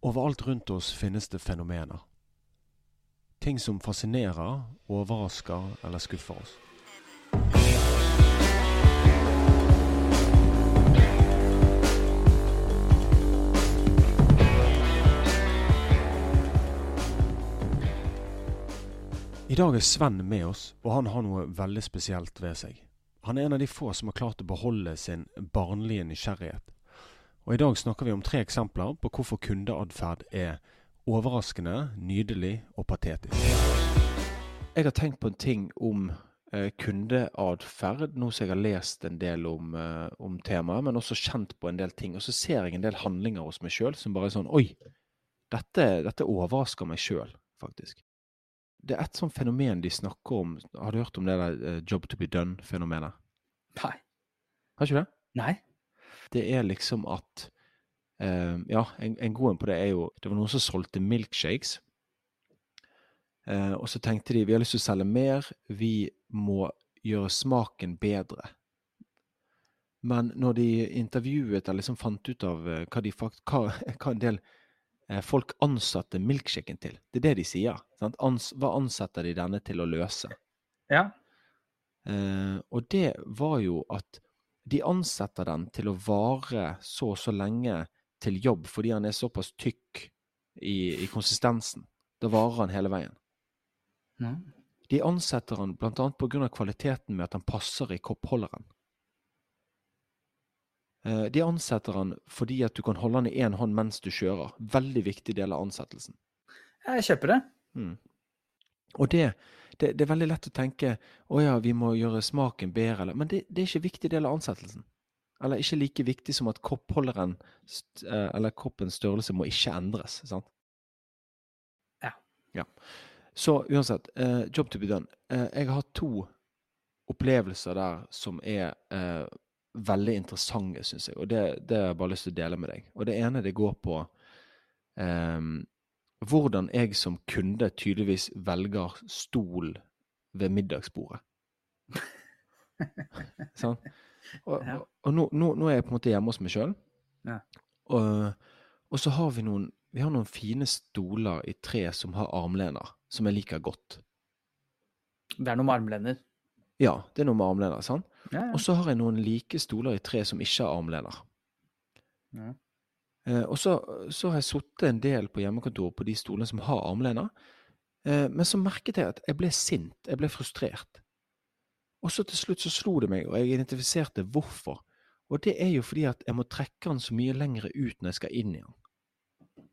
Overalt rundt oss finnes det fenomener. Ting som fascinerer, overrasker eller skuffer oss. I dag er Sven med oss, og han har noe veldig spesielt ved seg. Han er en av de få som har klart å beholde sin barnlige nysgjerrighet. Og I dag snakker vi om tre eksempler på hvorfor kundeatferd er overraskende, nydelig og patetisk. Jeg har tenkt på en ting om eh, kundeatferd, nå som jeg har lest en del om, eh, om temaet, men også kjent på en del ting. Og så ser jeg en del handlinger hos meg sjøl som bare er sånn Oi, dette, dette overrasker meg sjøl, faktisk det er et sånt fenomen de snakker om. Har du hørt om det der uh, job to be done-fenomenet? Nei. Har ikke det? Nei. Det er liksom at uh, Ja, en, en god en på det er jo Det var noen som solgte milkshakes. Uh, og så tenkte de vi har lyst til å selge mer, vi må gjøre smaken bedre. Men når de intervjuet eller liksom fant ut av hva, de fakt, hva, hva en del Eh, folk ansatte milkshaken til. Det er det de sier. Ans hva ansetter de denne til å løse? Ja. Eh, og det var jo at de ansetter den til å vare så og så lenge til jobb fordi han er såpass tykk i, i konsistensen. Da varer han hele veien. Ja. De ansetter han bl.a. pga. kvaliteten med at han passer i koppholderen. Eh, de ansetter han fordi at du kan holde han i én hånd mens du kjører. Veldig viktig del av ansettelsen. Jeg kjøper det. Mm. Og det, det, det, er veldig lett å tenke å ja, vi må gjøre smaken bedre, men det, det er ikke en viktig del av ansettelsen. Eller ikke like viktig som at koppholderen eh, eller koppens størrelse må ikke endres. sant? Ja. ja. Så uansett, uh, job to be done. Uh, jeg har hatt to opplevelser der som er uh, veldig interessante, syns jeg. Og det, det, har jeg bare lyst til å dele med deg. Og det ene det går på um, hvordan jeg som kunde tydeligvis velger stol ved middagsbordet. sånn? Og, og, og nå, nå, nå, er jeg på en måte hjemme hos meg sjøl. Ja. Og, og, så har vi noen vi har noen fine stoler i tre som har armlener, som jeg liker godt. Det er noen armlener? Ja, det er noe med armlener. sant? Ja, ja. Og så har jeg noen like stoler i tre som ikke har armlener. Eh, og så, så, har jeg sittet en del på hjemmekontor på de stolene som har armlener. Eh, men så merket jeg at jeg ble sint, jeg ble frustrert. Og så til slutt så slo det meg, og jeg identifiserte hvorfor. Og det er jo fordi at jeg må trekke den så mye lengre ut når jeg skal inn i den.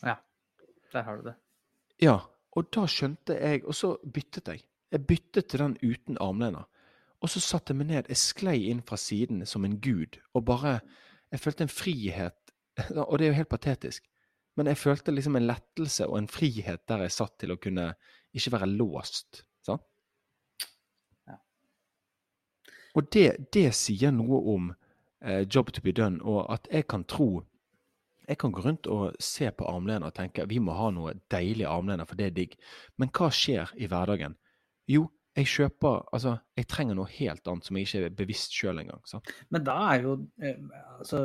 Ja, der har du det. Ja, og da skjønte jeg, og så byttet jeg. Jeg byttet til den uten armlener. Og så satte jeg meg ned, jeg sklei inn fra siden som en gud, og bare Jeg følte en frihet, og det er jo helt patetisk, men jeg følte liksom en lettelse og en frihet der jeg satt til å kunne ikke være låst. Sant? Ja. Og det, det, sier noe om eh, job to be done, og at jeg kan tro Jeg kan gå rundt og se på armlener og tenke vi må ha noe deilig armlener, for det er digg. Men hva skjer i hverdagen? Jo, jeg kjøper Altså, jeg trenger noe helt annet som jeg ikke er bevisst sjøl engang. Sant? Men da er jo eh, Altså,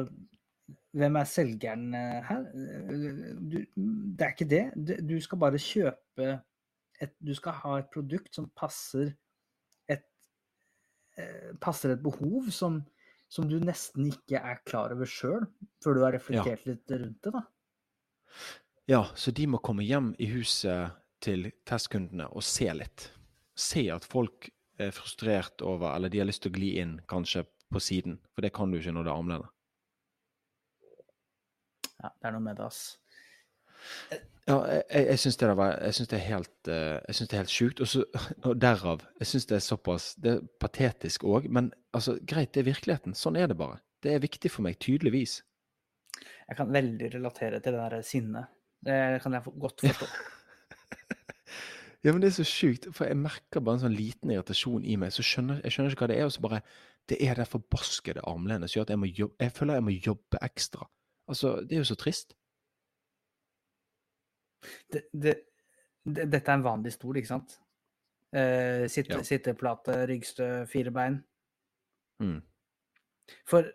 hvem er selgeren eh, her? Du, det er ikke det. Du skal bare kjøpe et Du skal ha et produkt som passer et eh, Passer et behov som, som du nesten ikke er klar over sjøl, før du har reflektert ja. litt rundt det, da. Ja, så de må komme hjem i huset til testkundene og se litt se at folk er frustrert over, eller de har lyst til å gli inn, kanskje på siden. For det kan du ikke når det er armlener. Ja, det er noe med det, ass. Ja, jeg, jeg syns det, det, er helt uh, jeg synes det er helt sjukt. Og, så, og derav Jeg syns det er såpass Det er patetisk òg, men altså, greit, det er virkeligheten. Sånn er det bare. Det er viktig for meg, tydeligvis. Jeg kan veldig relatere til det der sinnet. Det kan jeg godt forstå. Ja, men det er så sjukt, for jeg merker bare en sånn liten irritasjon i meg. så skjønner, Jeg skjønner ikke hva det er, og så bare Det er det forbaskede armlenet som gjør at jeg, må jobbe, jeg føler jeg må jobbe ekstra. Altså, det er jo så trist. Det, det, det, dette er en vanlig stol, ikke sant? Eh, sitte, ja. Sitteplate, ryggstø, fire bein. Mm. For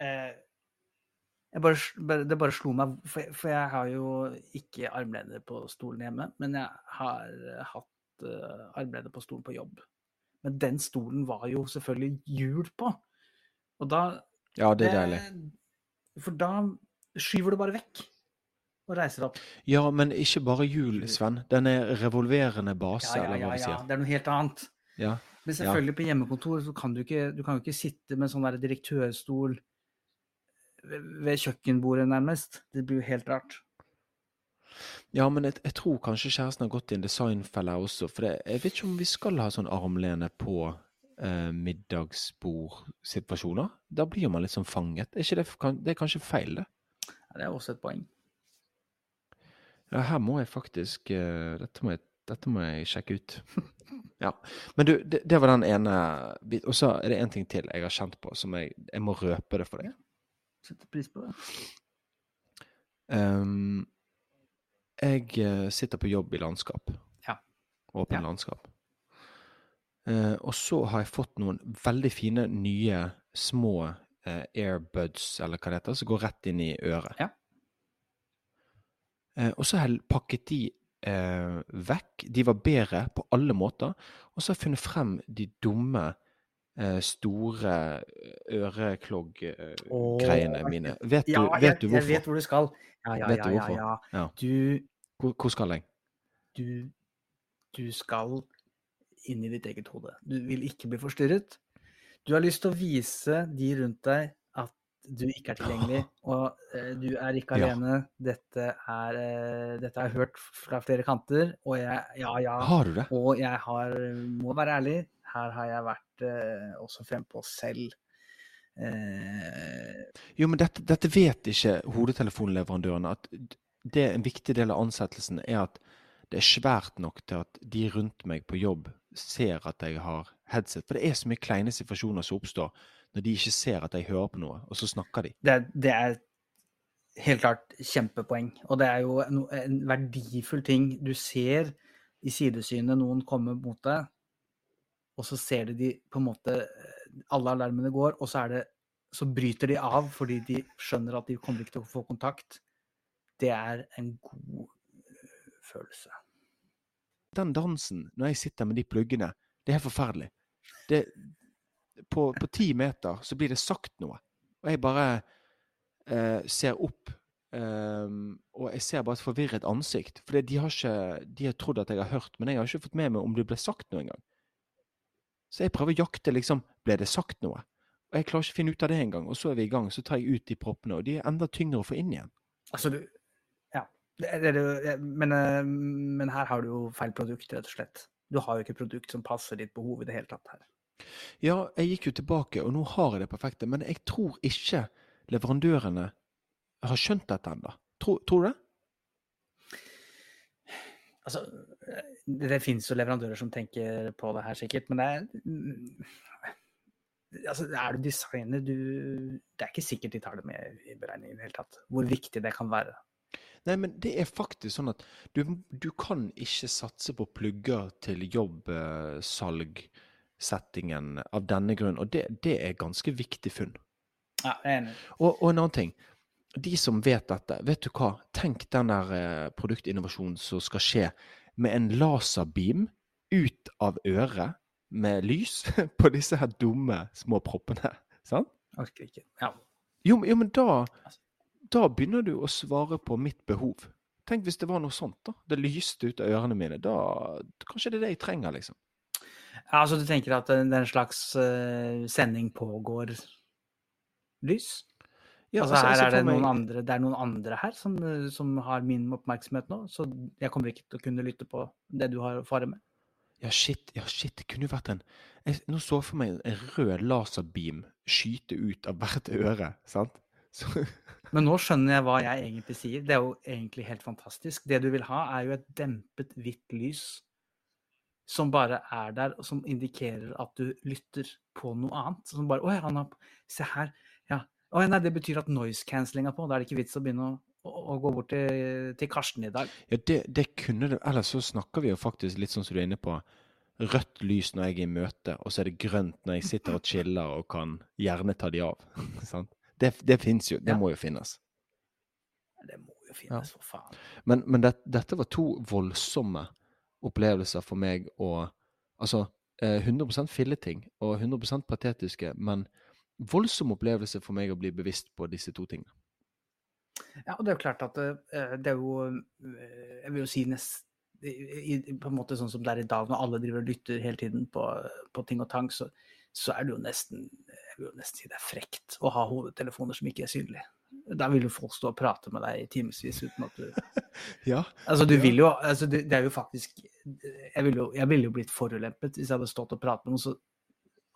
eh, bare, det bare slo meg, for, jeg- for jeg har jo ikke armleder på stolen hjemme, men jeg har eh, hatt uh, armleder på stolen på jobb. Men den stolen var jo selvfølgelig hjul på. Og da Ja, det er deilig. Eh, For da skyver du bare vekk og reiser opp. Ja, men ikke bare hjul, Sven. Den er revolverende base, Ja, ja, eller ja, hva vi ja. sier. Det er noe helt annet. Ja. Men selvfølgelig på hjemmekontor så kan du ikke, du kan jo ikke sitte med sånn der direktørstol ved kjøkkenbordet, nærmest. Det blir jo helt rart. Ja, men jeg, jeg tror kanskje kjæresten har gått i en designfelle også. For det, jeg vet ikke om vi skal ha sånn armlene på eh, middagsbordsituasjoner. Da blir man litt sånn fanget. Er det, det er kanskje feil, det? Ja, det er også et poeng. Ja, her må jeg faktisk eh, dette, må jeg, dette må jeg sjekke ut. ja. Men du, det, det var den ene bit. Og så er det en ting til jeg har kjent på, som jeg, jeg må røpe det for deg. Setter pris på det. Um, jeg eh, sitter på jobb i landskap. Ja. Åpen Ja. landskap. Eh, og så har jeg fått noen veldig fine nye små eh, airbuds, eller hva det heter, som går rett inn i øret. Ja. Eh, og så har jeg pakket de eh, vekk. De var bedre på alle måter. Og så har jeg funnet frem de dumme, eh, store øreklogg-greiene mine. Vet du, Ja, vet jeg, du jeg vet hvor du skal. Ja, ja, Vet ja, du ja, ja. Ja. Du, Hvor, hvor skal jeg? du, du skal inn i ditt eget hode. Du vil ikke bli forstyrret. Du har lyst til å vise de rundt deg at du ikke er tilgjengelig, og eh, du er ikke Ja. alene. Dette, er, eh, dette har jeg hørt fra flere kanter, og jeg, ja, ja. Har du det? Og jeg har, må være ærlig, her har jeg vært eh, også frempå selv. Eh, Jo, men dette, dette vet ikke hodetelefonleverandørene. At det en viktig del av ansettelsen er at det er svært nok til at de rundt meg på jobb ser at jeg har headset. For det er så mye kleine situasjoner som oppstår når de ikke ser at jeg hører på noe, og så snakker de. det, det er helt klart kjempepoeng. Og det er jo no, en verdifull ting. Du ser i sidesynet noen komme mot deg, og så ser du de på en måte Alle alarmene går, og så det så bryter de av fordi de skjønner at de kommer ikke til å få kontakt. Det er en god øh, følelse. Den dansen, når jeg sitter med de pluggene, det er helt forferdelig. Det, på, på ti meter så blir det sagt noe, og jeg bare eh, ser opp. ehm, og jeg ser bare et forvirret ansikt. For de har ikke De har trodd at jeg har hørt, men jeg har ikke fått med meg om det ble sagt noe engang. Så jeg prøver å jakte, liksom. Ble det sagt noe? Og jeg klarer ikke å finne ut av det engang. Og så er vi i gang, så tar jeg ut de proppene, og de er enda tyngre å få inn igjen. Altså. Det, det, men, øh, men her har du jo feil produkt, rett og slett. Du har jo ikke produkt som passer ditt behov i det hele tatt her. Ja, jeg gikk jo tilbake, og nå har jeg det perfekte, men jeg tror ikke leverandørene har skjønt dette ennå. Tror, tror du det? Altså, det, det finnes jo leverandører som tenker på det her sikkert, men det er mm, Altså, er du designer, du Det er ikke sikkert de tar det med i beregningen i det hele tatt. Hvor viktig det kan være. Nei, men det er faktisk sånn at du, du kan ikke satse på plugger til jobbsalgsettingen av denne grunn, og det, det er ganske viktig funn. Ja, det er enig. Og, og en annen ting. De som vet dette, vet du hva? Tenk den der eh, produktinnovasjonen som skal skje med en laserbeam ut av øret med lys på disse her dumme små proppene. Sant? Orker ikke. Ja. Jo, jo men da, da begynner du å svare på mitt behov. Tenk hvis det var noe sånt, da. Det lyste ut av ørene mine. Da Kanskje det er det jeg trenger, liksom. ja, altså du tenker at en slags uh, sending pågår lys? Ja, altså, jeg her er det noen andre, det er noen andre her som, som har min oppmerksomhet nå, så jeg kommer ikke til å kunne lytte på det du har å fare med. Ja, shit, ja, shit, det kunne jo vært en jeg, Nå så for meg en rød laserbeam skyte ut av hvert øre, sant? Så, Men nå skjønner jeg hva jeg egentlig sier. Det er jo egentlig helt fantastisk. Det du vil ha, er jo et dempet hvitt lys som bare er der, og som indikerer at du lytter på noe annet. Som bare Å ja, han har Se her. Ja. Å ja, nei, det betyr at noise cancelling er på. Da er det ikke vits å begynne å, å, gå bort til, til Karsten i dag. ja, det, det kunne det Ellers så snakker vi jo faktisk litt sånn som du er inne på. Rødt lys når jeg er i møte, og så er det grønt når jeg sitter og chiller og kan gjerne ta de av. sant? Det, det fins jo. Det Ja. må jo finnes. Det må jo finnes, for faen. Men, men det, dette var to voldsomme opplevelser for meg å Altså eh, 100% filleting og 100% patetiske, men voldsom opplevelse for meg å bli bevisst på disse to tingene. Ja, og det er jo klart at eh, det er jo eh, Jeg vil jo si nest, i, i- på en måte sånn som det er i dag, når alle driver og lytter hele tiden på, på ting og tang, så, så er det jo nesten Jeg vil jo nesten si det er frekt å ha hodetelefoner som ikke er synlige. Da vil jo folk stå og prate med deg i timevis uten at du Ja. Altså, du vil jo altså, det, er jo faktisk Jeg ville jo, jeg ville jo blitt forulempet hvis jeg hadde stått og pratet med noen, så,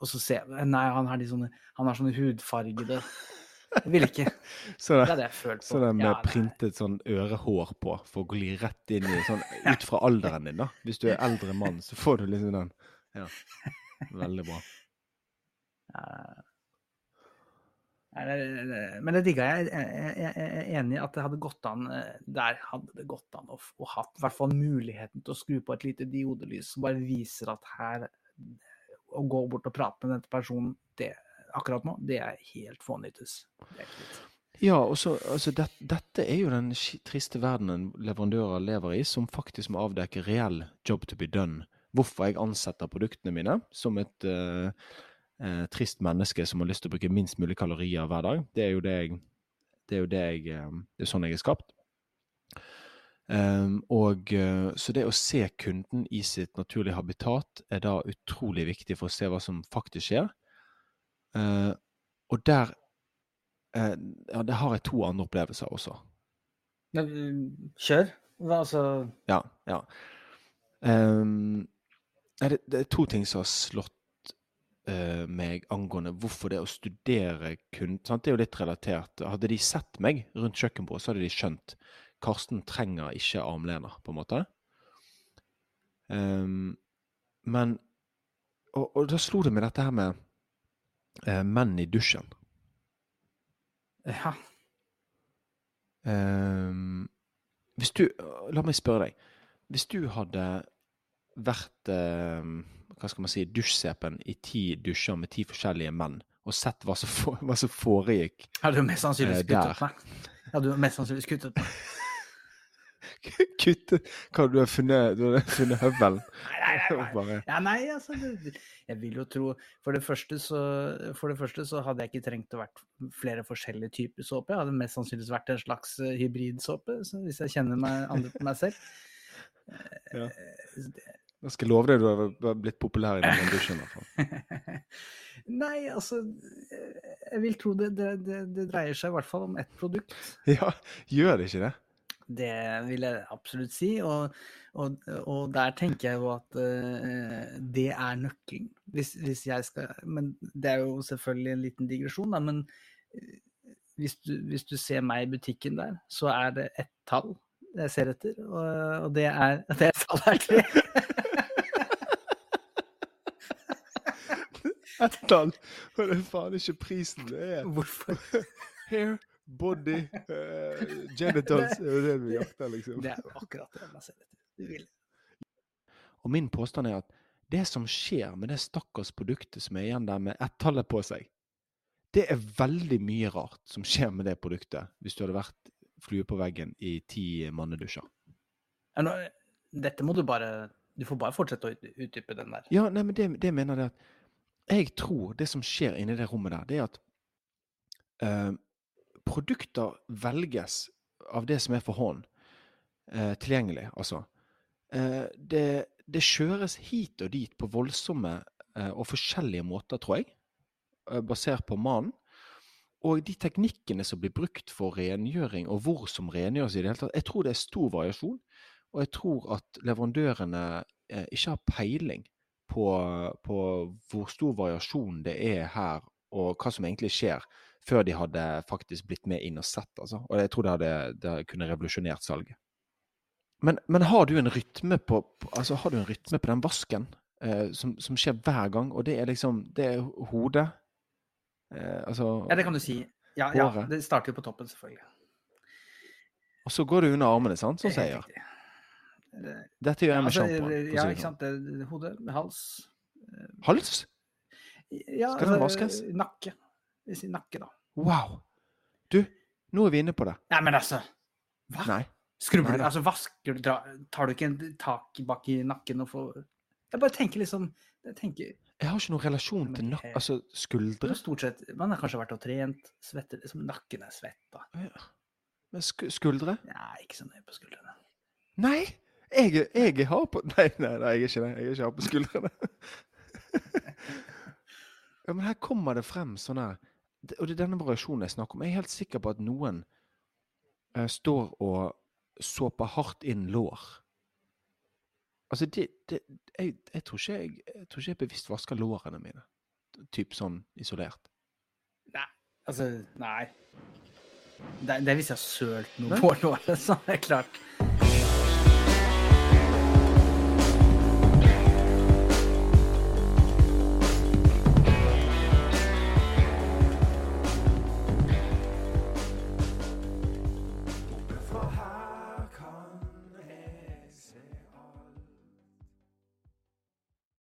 og så ser jeg Nei, han har, de sånne, han har sånne hudfargede Jeg ville ikke. Så Det det, hadde jeg følt på. så med Ja, printet sånn ørehår på for å gli rett inn i sånn ut fra alderen din, da. Hvis du er eldre mann, så får du liksom den. Ja. Veldig bra. Eh, nei, det- det- Men det digga jeg. Jeg, er enig i at det hadde gått an eh, Der hadde det gått an å, å hatt i hvert fall muligheten til å skru på et lite diodelys som bare viser at her Å gå bort og prate med denne personen det, akkurat nå, det er helt fånyttes. Ja, og så, altså det, dette er jo den triste verdenen leverandører lever i, som faktisk må avdekke reell job to be done. Hvorfor jeg ansetter produktene mine som et eh, eh, trist menneske som har lyst til å bruke minst mulig kalorier hver dag. Det er jo det jeg Det er jo det jeg eh, Det er sånn jeg er skapt. Um, og eh, Så det å se kunden i sitt naturlige habitat er da utrolig viktig for å se hva som faktisk skjer. Uh, og der uh, Ja, det har jeg to andre opplevelser også. Kjør. Hva, altså Ja. ja. Um, det, det er to ting som har slått eh, meg angående hvorfor det å studere kun sant? Det er jo litt relatert. Hadde de sett meg rundt kjøkkenbordet, så hadde de skjønt Karsten trenger ikke armlener, på en måte. Um, men og, og da slo det meg dette her med uh, menn i dusjen. Ja. Um, hvis du La meg spørre deg. Hvis du hadde vært eh, hva skal man si, dusjsepen i ti dusjer med ti forskjellige menn, og sett hva som, for, hva som foregikk Hadde du mest sannsynlig kuttet der. meg. Hadde du mest sannsynlig skuttet meg. kuttet Hva du har funnet, du har funnet høvelen? Nei, nei, nei, Ja, nei, altså det, Jeg vil jo tro For det første så, for det første så hadde jeg ikke trengt å vært flere forskjellige typer såpe. Jeg hadde mest sannsynligvis vært en slags eh, hybridsåpe, hvis jeg kjenner meg andre på meg selv. Ja. Eh, det- jeg skal love deg du har blitt populær i den dusjen. i hvert fall. Nei, altså Jeg vil tro det, det, det, det dreier seg i hvert fall om ett produkt. Ja, gjør det ikke det? Det vil jeg absolutt si. Og, og, og der tenker jeg jo at uh, det er nøkkelen. Hvis, hvis jeg skal Men det er jo selvfølgelig en liten digresjon, da. Men eh, hvis du, hvis du ser meg i butikken der, så er det ett tall jeg ser etter, og, og det er det tallet er tre. Ett tall! Og det er faen ikke prisen det er. Hvorfor? Hair, body, uh, genitals er jo det vi jakter, liksom. Det er akkurat det man ser etter. Du vil. Og min påstand er at det som skjer med det stakkars produktet som er igjen der med ett-tallet på seg, det er veldig mye rart som skjer med det produktet hvis du hadde vært flue på veggen i ti mannedusjer. Dette må du bare Du får bare fortsette å utdype den der. Ja, nei, men det, det mener jeg at Jeg tror det som skjer inni det rommet der, det er at eh, produkter velges av det som er for hånd eh, tilgjengelig, altså. Eh, det, det kjøres hit og dit på voldsomme eh, og forskjellige måter, tror jeg, eh, basert på mannen. Og de teknikkene som blir brukt for rengjøring, og hvor som rengjøres i det hele tatt, jeg tror det er stor variasjon. Og jeg tror at leverandørene eh, ikke har peiling på, på hvor stor variasjon det er her, og hva som egentlig skjer, før de hadde faktisk blitt med inn og sett. Altså. Og jeg tror det hadde, det kunne revolusjonert salget. Men, men har du på, altså har du en rytme på den vasken eh, som, som skjer hver gang, og det er liksom Det er hodet? Eh, altså Ja, det kan du si. Ja, ja, det starter jo på toppen, selvfølgelig. Og så går det under armene, sant? Som er sier. Det- Dette gjør jeg med altså, sjampo. Ja, ikke sant. Hode, hals Hals? ja, Skal den vaskes? Nakke. Vi sier nakke, da. Wow! Du, nå er vi inne på det. Nei, men altså Hva? Nei. Skrubber du. Altså, vasker du Tar du ikke en tak bak i nakken og får Jeg bare tenker liksom jeg tenker, Jeg har ikke noen relasjon til nak... Altså, skuldre. Stort sett Man har kanskje vært og trent, svetter liksom Nakken er svett, da. Ja. Men sk skuldre? Nei, ikke så nøye på skuldrene. Nei! Jeg, jeg har på Nei, nei, nei, jeg er ikke det. Jeg er ikke har på skuldrene. ja, men her kommer det frem sånn her Og det er denne variasjonen jeg snakker om. Jeg er helt sikker på at noen uh, står og såper hardt inn lår. Altså, det, det jeg, jeg, tror ikke jeg, jeg tror ikke jeg bevisst vasker lårene mine. Typ sånn isolert. Altså, nei. Det, det hvis jeg har sølt noe på låret, så er det klart.